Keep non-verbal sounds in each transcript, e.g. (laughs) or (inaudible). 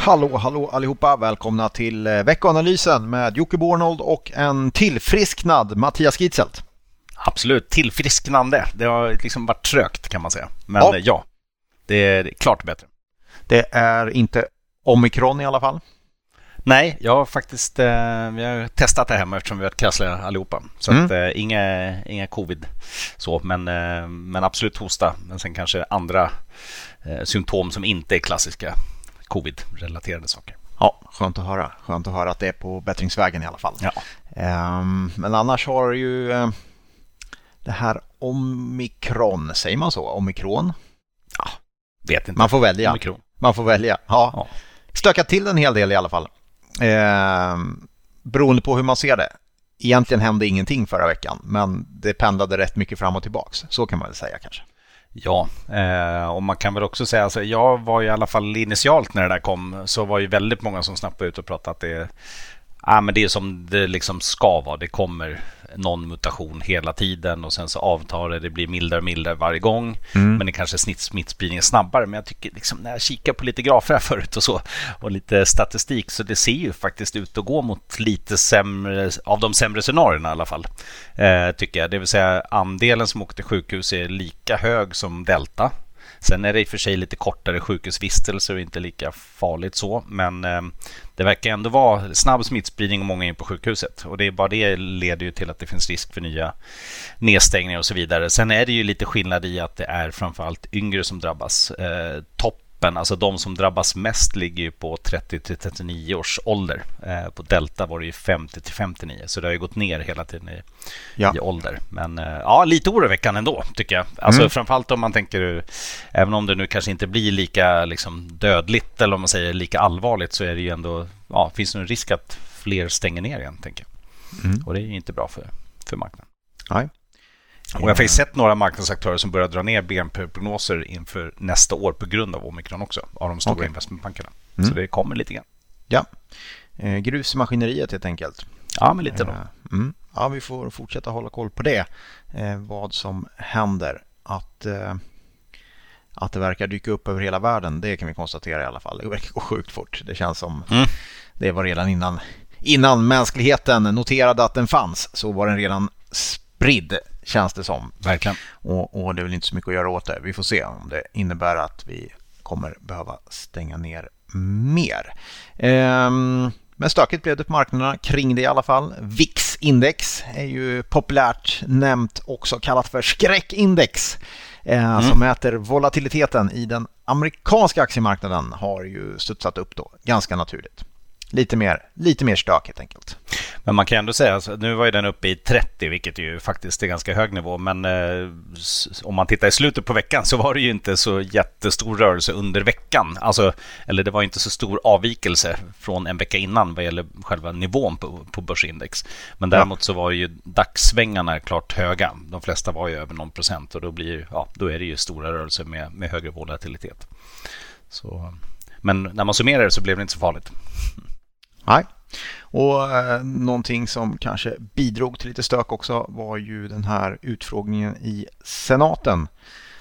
Hallå, hallå allihopa! Välkomna till eh, veckoanalysen med Jocke Bornold och en tillfrisknad Mattias Gitzelt. Absolut, tillfrisknande. Det har liksom varit trögt kan man säga. Men ja, ja det är klart bättre. Det är inte omikron i alla fall? Nej, jag har faktiskt eh, jag har testat det hemma eftersom vi har varit krassliga allihopa. Så mm. att, eh, inga, inga covid. Så, men, eh, men absolut hosta. Men sen kanske andra eh, symptom som inte är klassiska covid-relaterade saker. Ja, skönt att höra. Skönt att höra att det är på bättringsvägen i alla fall. Ja. Um, men annars har ju uh, det här omikron, säger man så? Omikron? Ja, vet inte. Man får välja. Omikron. Man får välja, ja. ja. Stökat till en hel del i alla fall. Uh, beroende på hur man ser det. Egentligen hände ingenting förra veckan, men det pendlade rätt mycket fram och tillbaks. Så kan man väl säga kanske. Ja, eh, och man kan väl också säga, alltså, jag var ju i alla fall initialt när det där kom, så var ju väldigt många som snappade ut och pratade att det, ah, men det är som det liksom ska vara. Det kommer någon mutation hela tiden och sen så avtar det. Det blir mildare och mildare varje gång. Mm. Men det kanske snitt smittspridningen snabbare. Men jag tycker liksom när jag kikar på lite grafer här förut och så och lite statistik så det ser ju faktiskt ut att gå mot lite sämre av de sämre scenarierna i alla fall. Eh, tycker jag. Det vill säga andelen som åker till sjukhus är lika hög som delta. Sen är det i och för sig lite kortare sjukhusvistelser och inte lika farligt så. Men eh, det verkar ändå vara snabb smittspridning och många in på sjukhuset. Och det är bara det leder ju till att det finns risk för nya nedstängningar och så vidare. Sen är det ju lite skillnad i att det är framförallt yngre som drabbas. Eh, topp toppen, alltså de som drabbas mest ligger ju på 30 till 39 års ålder. Eh, på Delta var det ju 50 till 59, så det har ju gått ner hela tiden i, ja. i ålder. Men eh, ja, lite oroväckande ändå tycker jag. Alltså mm. framförallt om man tänker, även om det nu kanske inte blir lika liksom, dödligt eller om man säger lika allvarligt så är det ju ändå, ja, finns det en risk att fler stänger ner igen, tänker jag. Mm. Och det är ju inte bra för, för marknaden. Nej. Och jag har faktiskt sett några marknadsaktörer som börjar dra ner BNP-prognoser inför nästa år på grund av omikron också, av de stora okay. investmentbankerna. Mm. Så det kommer lite grann. Ja, eh, grus i maskineriet helt enkelt. Ja, men lite då. Eh, mm. Ja, vi får fortsätta hålla koll på det. Eh, vad som händer. Att, eh, att det verkar dyka upp över hela världen, det kan vi konstatera i alla fall. Det verkar gå sjukt fort. Det känns som mm. det var redan innan, innan mänskligheten noterade att den fanns så var den redan spridd känns det som. Verkligen. Och, och det är väl inte så mycket att göra åt det. Vi får se om det innebär att vi kommer behöva stänga ner mer. Ehm, men stökigt blev det på marknaderna kring det i alla fall. VIX-index är ju populärt nämnt också kallat för skräckindex. Eh, mm. Som mäter volatiliteten i den amerikanska aktiemarknaden har ju studsat upp då ganska naturligt lite mer, lite mer stök helt enkelt. Men man kan ändå säga, alltså, nu var ju den uppe i 30 vilket ju faktiskt är ganska hög nivå. Men eh, om man tittar i slutet på veckan så var det ju inte så jättestor rörelse under veckan. Alltså, eller det var inte så stor avvikelse från en vecka innan vad gäller själva nivån på, på börsindex. Men däremot så var ju dagssvängarna klart höga. De flesta var ju över någon procent och då, blir, ja, då är det ju stora rörelser med, med högre volatilitet. Så, men när man summerar det så blev det inte så farligt. Nej. Och eh, någonting som kanske bidrog till lite stök också var ju den här utfrågningen i senaten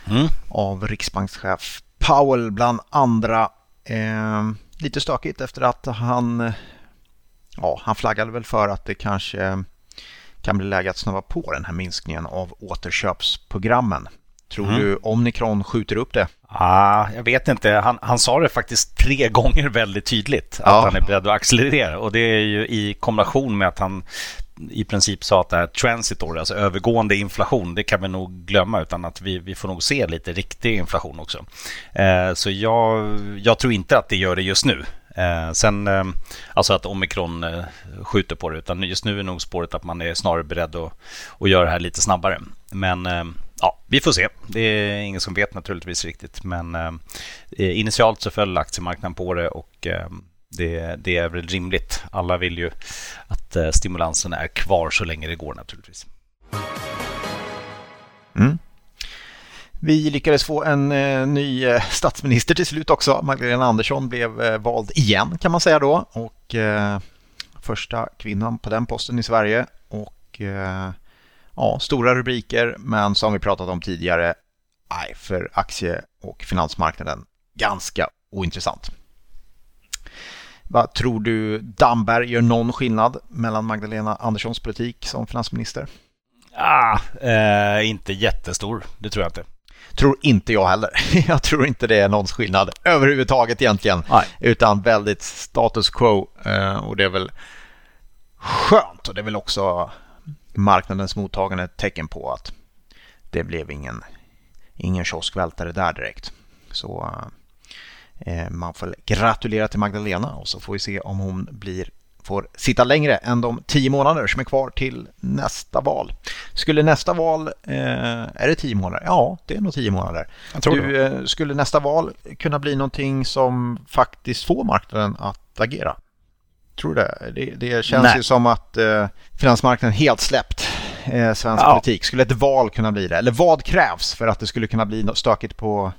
mm. av riksbankschef Powell bland andra. Eh, lite stökigt efter att han, ja, han flaggade väl för att det kanske kan bli läge att snabba på den här minskningen av återköpsprogrammen. Tror mm. du Omnicron skjuter upp det? Ah, jag vet inte. Han, han sa det faktiskt tre (laughs) gånger väldigt tydligt. Att ja. han är beredd att accelerera. Och det är ju i kombination med att han i princip sa att det här transitory, alltså övergående inflation, det kan vi nog glömma utan att vi, vi får nog se lite riktig inflation också. Eh, så jag, jag tror inte att det gör det just nu. Eh, sen, eh, alltså att omikron eh, skjuter på det, utan just nu är nog spåret att man är snarare beredd att, att göra det här lite snabbare. Men eh, ja, vi får se. Det är ingen som vet naturligtvis riktigt. Men eh, initialt så föll aktiemarknaden på det och eh, det, det, är väl rimligt. Alla vill ju att eh, stimulansen är kvar så länge det går naturligtvis. Mm. Vi lyckades få en eh, ny eh, statsminister till slut också. Magdalena Andersson blev eh, vald igen kan man säga då. Och eh, första kvinnan på den posten i Sverige. Och eh, ja, stora rubriker, men som vi pratat om tidigare, nej, för aktie och finansmarknaden ganska ointressant. Vad tror du Damberg gör någon skillnad mellan Magdalena Anderssons politik som finansminister? Ah, eh, inte jättestor, det tror jag inte. Tror inte jag heller. (laughs) Jag tror inte det är någon skillnad överhuvudtaget egentligen. Nej. Utan väldigt status quo. Eh, och det är väl skönt och det är väl också marknadens mottagande ett tecken på att det blev ingen, ingen kioskvältare där direkt. Så eh, man får gratulera till Magdalena och så får vi se om hon blir får sitta längre än de tio månader som är kvar till nästa val. Skulle nästa val, eh, är det tio månader? Ja, det är nog tio månader. Du, eh, skulle nästa val kunna bli någonting som faktiskt får marknaden att agera? Tror du det? Det, det känns Nej. ju som att eh, finansmarknaden helt släppt eh, svensk ja. politik. Skulle ett val kunna bli det? Eller vad krävs för att det skulle kunna bli stökigt på,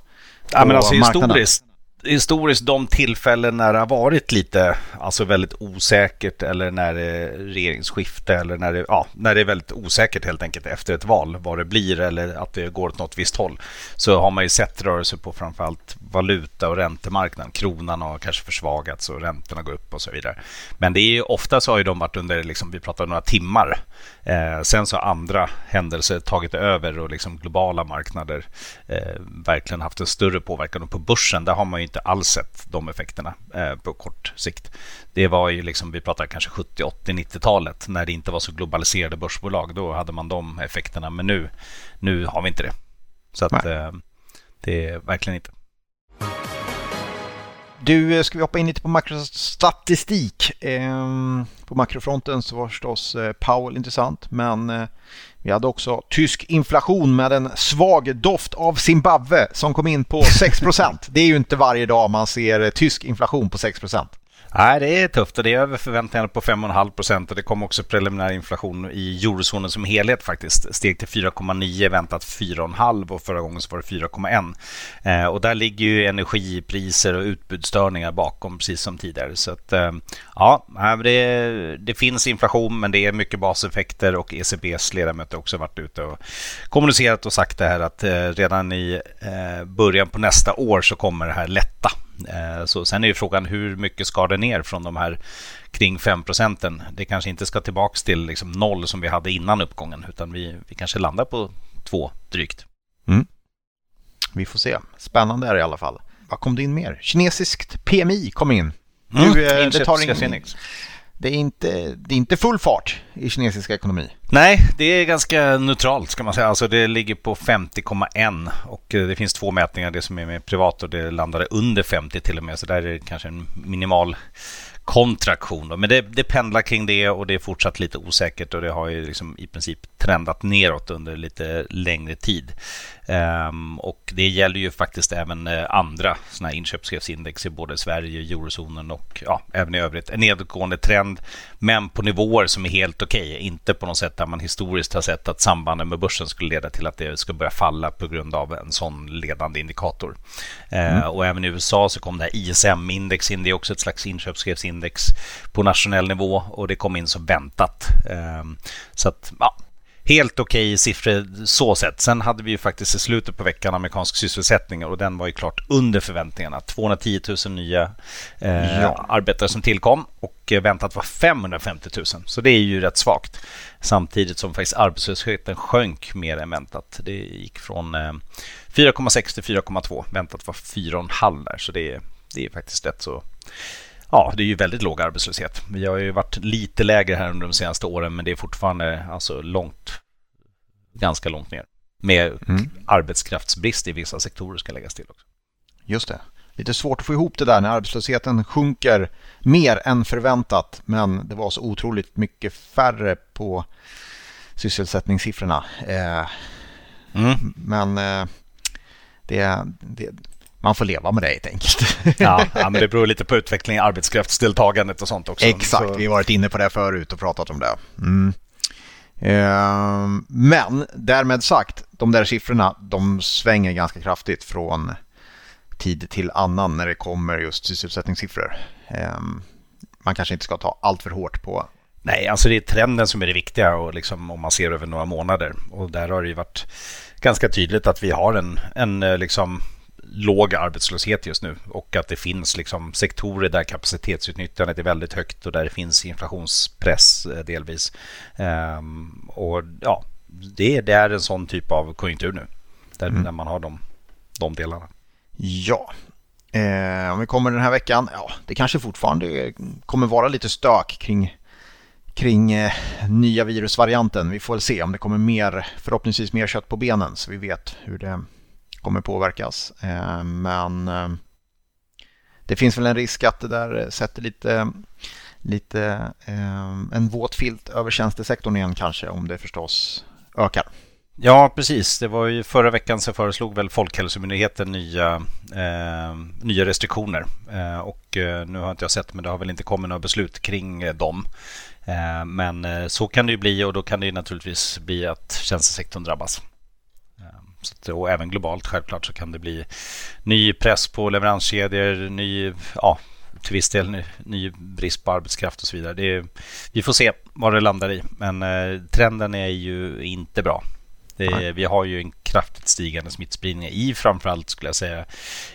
på ja, men alltså marknaden? Historiskt historiskt de tillfällen när det har varit lite, alltså väldigt osäkert eller när det är regeringsskifte eller när det, ja, när det är väldigt osäkert helt enkelt efter ett val vad det blir eller att det går åt något visst håll. Så har man ju sett rörelser på framförallt valuta och räntemarknaden. Kronan har kanske försvagats och räntorna går upp och så vidare. Men det är ju ofta så har ju de varit under, liksom, vi pratar några timmar. Eh, sen så har andra händelser tagit över och liksom globala marknader eh, verkligen haft en större påverkan. Och på börsen, där har man ju inte alls sett de effekterna eh, på kort sikt. Det var ju liksom, vi pratar kanske 70, 80, 90-talet när det inte var så globaliserade börsbolag. Då hade man de effekterna, men nu, nu har vi inte det. Så att, eh, det är verkligen inte. Du, eh, ska vi hoppa in lite på makrostatistik? Ehm, på makrofronten så var förstås Powell intressant, men vi hade också tysk inflation med en svag doft av Zimbabwe som kom in på 6% Det är ju inte varje dag man ser tysk inflation på 6 Nej, det är tufft och det är över förväntningarna på 5,5 procent och det kom också preliminär inflation i eurozonen som helhet faktiskt. Steg till 4,9, väntat 4,5 och förra gången så var det 4,1. Eh, och där ligger ju energipriser och utbudsstörningar bakom precis som tidigare. Så att, eh, ja, det, det finns inflation men det är mycket baseffekter och ECBs ledamöter har också varit ute och kommunicerat och sagt det här att eh, redan i eh, början på nästa år så kommer det här lätta så sen är ju frågan hur mycket ska det ner från de här kring 5 procenten? Det kanske inte ska tillbaka till liksom noll som vi hade innan uppgången utan vi, vi kanske landar på två drygt. Mm. Vi får se. Spännande är det i alla fall. Vad kom det in mer? Kinesiskt PMI kom in. Mm. Nu, eh, det tar ingen, det är, inte, det är inte full fart i kinesisk ekonomi. Nej, det är ganska neutralt ska man säga. Alltså det ligger på 50,1 och eh, det finns två mätningar. Det som är med privat och det landade under 50 till och med. Så där är det kanske en minimal kontraktion. Då. Men det, det pendlar kring det och det är fortsatt lite osäkert och det har ju liksom i princip trendat neråt under lite längre tid. Um, och det gäller ju faktiskt även uh, andra såna här inköpschefsindex i både Sverige, eurozonen och ja, även i övrigt. En nedåtgående trend, men på nivåer som är helt okej. Okay. Inte på något sätt där man historiskt har sett att sambanden med börsen skulle leda till att det ska börja falla på grund av en sån ledande indikator. Mm. Uh, och även i USA så kom det här ISM-index in. Det är också ett slags inköpschefsindex på nationell nivå och det kom in som väntat. Um, så att, ja, helt okej okay siffror så sett. Sen hade vi ju faktiskt i slutet på veckan amerikansk sysselsättning och den var ju klart under förväntningarna. 210 000 nya eh, ja. arbetare som tillkom och väntat var 550 000. Så det är ju rätt svagt. Samtidigt som faktiskt arbetslösheten sjönk mer än väntat. Det gick från eh, 4,6 till 4,2. Väntat var 4,5 där, så det är, det är faktiskt rätt så Ja, det är ju väldigt låg arbetslöshet. Vi har ju varit lite lägre här under de senaste åren, men det är fortfarande alltså långt, ganska långt ner. Med mm. arbetskraftsbrist i vissa sektorer ska läggas till också. Just det. Lite svårt att få ihop det där när arbetslösheten sjunker mer än förväntat, men det var så otroligt mycket färre på sysselsättningssiffrorna. Eh, mm. Men eh, det, det, man får leva med det helt enkelt. ja, ja, (laughs) men det beror lite på utvecklingen, arbetskraftsdeltagandet och sånt också. Exakt, så... vi har varit inne på det förut och pratat om det. Mm. Ehm, men därmed sagt, de där siffrorna de svänger ganska kraftigt från tid till annan när det kommer just sysselsättningssiffror. Ehm, man kanske inte ska ta allt för hårt på Nej, alltså det är trenden som är det viktiga och liksom om man ser över några månader. Och där har det ju varit ganska tydligt att vi har en, en eh, liksom låg arbetslöshet just nu och att det finns liksom sektorer där kapacitetsutnyttjandet är väldigt högt och där det finns inflationspress eh, delvis. Ehm, och ja, det, det, är en sån typ av konjunktur nu där, mm. där man har de, de delarna. Ja, eh, om vi kommer den här veckan, ja, det kanske fortfarande kommer vara lite stök kring kring eh, nya virusvarianten. Vi får väl se om det kommer mer, förhoppningsvis mer kött på benen så vi vet hur det kommer påverkas. Eh, men eh, det finns väl en risk att det där sätter lite, lite eh, en våt filt över tjänstesektorn igen kanske om det förstås ökar. Ja, precis. Det var ju förra veckan så föreslog väl Folkhälsomyndigheten nya, eh, nya restriktioner. Eh, och nu har inte jag sett, men det har väl inte kommit några beslut kring dem. Eh, men så kan det ju bli och då kan det ju naturligtvis bli att tjänstesektorn drabbas. Eh, och även globalt självklart så kan det bli ny press på leveranskedjor, ny, ja, till viss del ny, ny brist på arbetskraft och så vidare. Det, vi får se vad det landar i, men trenden är ju inte bra. Det, vi har ju en kraftigt stigande smittspridning i framförallt skulle jag säga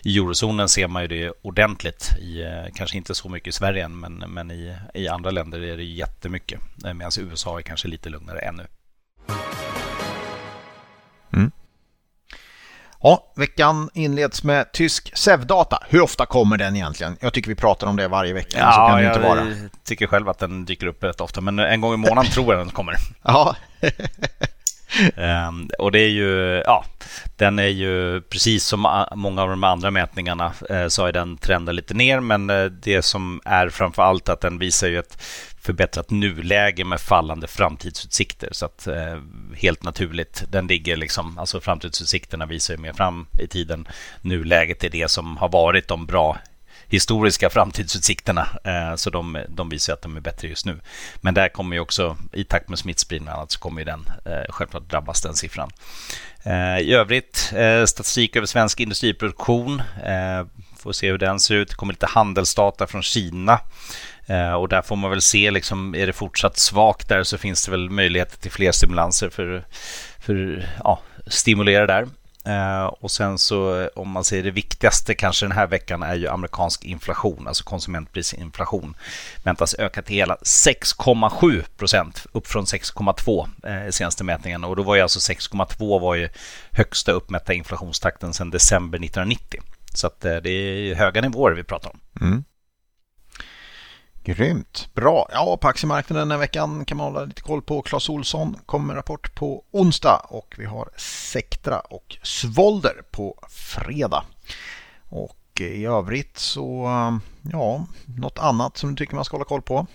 i eurozonen ser man ju det ordentligt. I, eh, kanske inte så mycket i Sverige än, men, men i, i andra länder är det jättemycket. Eh, medan USA är kanske lite lugnare ännu. Ja, veckan inleds med tysk SEV-data. Hur ofta kommer den egentligen? Jag tycker vi pratar om det varje vecka. Ja, så kan det inte vara. jag tycker själv att den dyker upp rätt ofta, men en gång i månaden (laughs) tror jag den kommer. Ja. Um, och det är ju, ja, den är ju precis som många av de andra mätningarna eh, så är den trenden lite ner. Men eh, det som är framför allt att den visar ju ett förbättrat nuläge med fallande framtidsutsikter. Så att eh, helt naturligt, den ligger liksom, alltså framtidsutsikterna visar ju mer fram i tiden. Nuläget är det som har varit de bra historiska framtidsutsikterna. Eh, så de, de visar att de är bättre just nu. Men där kommer ju också, i takt med smittspridning och annat, så kommer ju den eh, självklart drabbas, den siffran. Eh, I övrigt, statistik över svensk industriproduktion. Får se hur den ser ut. Det kommer lite handelsdata från Kina. och där får man väl se, liksom, är det fortsatt svagt där så finns det väl möjligheter till fler stimulanser för, för ja, stimulera där. Eh, och sen så eh, om man säger det viktigaste kanske den här veckan är ju amerikansk inflation, alltså konsumentprisinflation. Väntas öka till hela 6,7 procent, upp från 6,2 eh, senaste mätningen. Och då var ju alltså 6,2 var ju högsta uppmätta inflationstakten sedan december 1990. Så att eh, det är höga nivåer vi pratar om. Mm. Grymt, bra. Ja, på aktiemarknaden den här veckan kan man hålla lite koll på. Clas Olsson kommer rapport på onsdag och vi har Sectra och Svolder på fredag. Och i övrigt så, ja, något annat som du tycker man ska hålla koll på?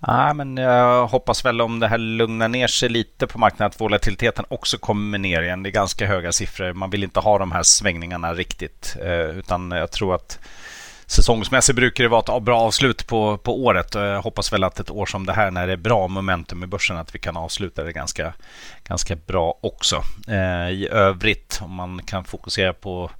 Ja, men jag hoppas väl om det här lugnar ner sig lite på marknaden att volatiliteten också kommer ner igen. Det är ganska höga siffror. Man vill inte ha de här svängningarna riktigt, eh, utan jag tror att säsongsmässigt brukar det vara ett bra avslut på, på året. Jag hoppas väl att ett år som det här när det är bra momentum i börsen att vi kan avsluta det ganska, ganska bra också. Eh, I övrigt om man kan fokusera på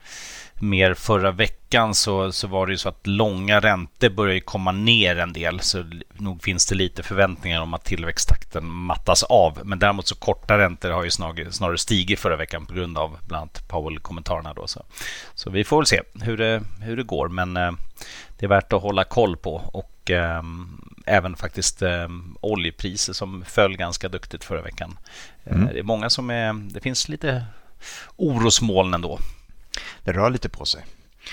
mer förra veckan så, så var det ju så att långa räntor börjar komma ner en del. Så nog finns det lite förväntningar om att tillväxttakten mattas av. Men däremot så korta räntor har ju snarare, snarare stigit förra veckan på grund av bland annat Powell-kommentarerna. Då, så. så vi får väl se hur det, hur det går. Men eh, det är värt att hålla koll på. Och eh, även faktiskt eh, oljepriser som föll ganska duktigt förra veckan. Eh, mm. det är många som är... Det finns lite orosmoln ändå det rör lite på sig.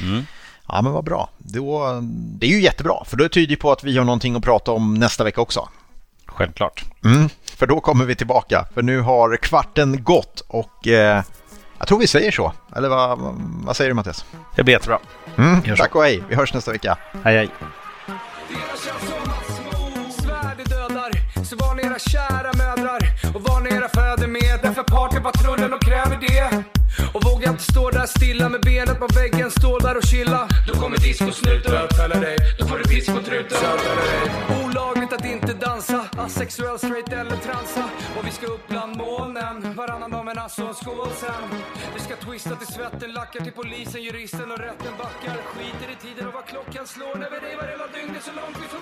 Mm. Ja, men vad bra. Då, det är ju jättebra, för det tyder på att vi har någonting att prata om nästa vecka också. Självklart. Mm, för då kommer vi tillbaka, för nu har kvarten gått och eh, jag tror vi säger så. Eller vad, vad säger du Mattias? Det blir jättebra. Mm, tack och hej, vi hörs nästa vecka. Hej hej. Så var ni era kära mödrar och var ni era fäder med Därför partypatrullen och kräver det och vågar inte stå där stilla med benet på väggen, stå där och chilla. Då kommer discosnuten bötfälla dig, då får du pisk på truten. Olagligt att inte dansa, asexuell, straight eller transa. Och vi ska upp bland molnen, varannan dag men alltså skål sen. Vi ska twista till svetten, lackar till polisen, juristen och rätten backar. Skiter i tiden och vad klockan slår när vi revar hela dygnet så långt vi får